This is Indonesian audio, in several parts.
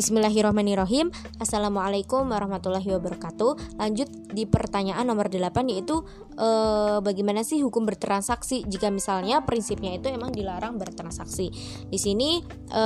Bismillahirrahmanirrahim. Assalamualaikum warahmatullahi wabarakatuh. Lanjut di pertanyaan nomor 8 yaitu e, bagaimana sih hukum bertransaksi jika misalnya prinsipnya itu emang dilarang bertransaksi. Di sini e,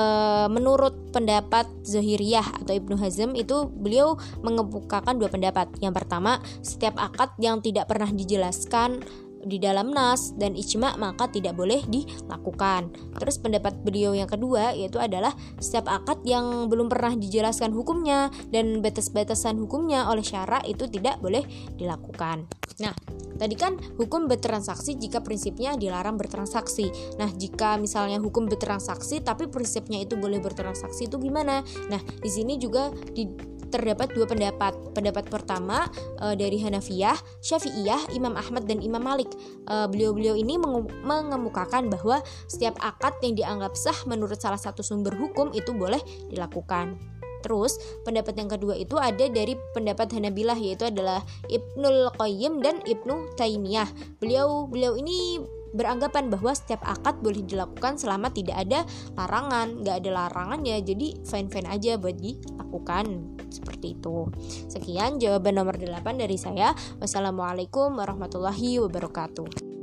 menurut pendapat Zohiriyah atau Ibnu Hazm itu beliau mengemukakan dua pendapat. Yang pertama, setiap akad yang tidak pernah dijelaskan di dalam nas dan ijma maka tidak boleh dilakukan. Terus pendapat beliau yang kedua yaitu adalah setiap akad yang belum pernah dijelaskan hukumnya dan batas-batasan hukumnya oleh syara itu tidak boleh dilakukan. Nah, tadi kan hukum bertransaksi jika prinsipnya dilarang bertransaksi. Nah, jika misalnya hukum bertransaksi tapi prinsipnya itu boleh bertransaksi itu gimana? Nah, di sini juga di terdapat dua pendapat. Pendapat pertama e, dari Hanafiyah, Syafi'iyah, Imam Ahmad dan Imam Malik. beliau beliau-beliau ini mengemukakan bahwa setiap akad yang dianggap sah menurut salah satu sumber hukum itu boleh dilakukan. Terus pendapat yang kedua itu ada dari pendapat Hanabilah yaitu adalah Ibnul Qayyim dan Ibnu Taimiyah. Beliau beliau ini beranggapan bahwa setiap akad boleh dilakukan selama tidak ada larangan nggak ada larangan ya jadi fine fine aja buat dilakukan. Seperti itu. Sekian jawaban nomor 8 dari saya. Wassalamualaikum warahmatullahi wabarakatuh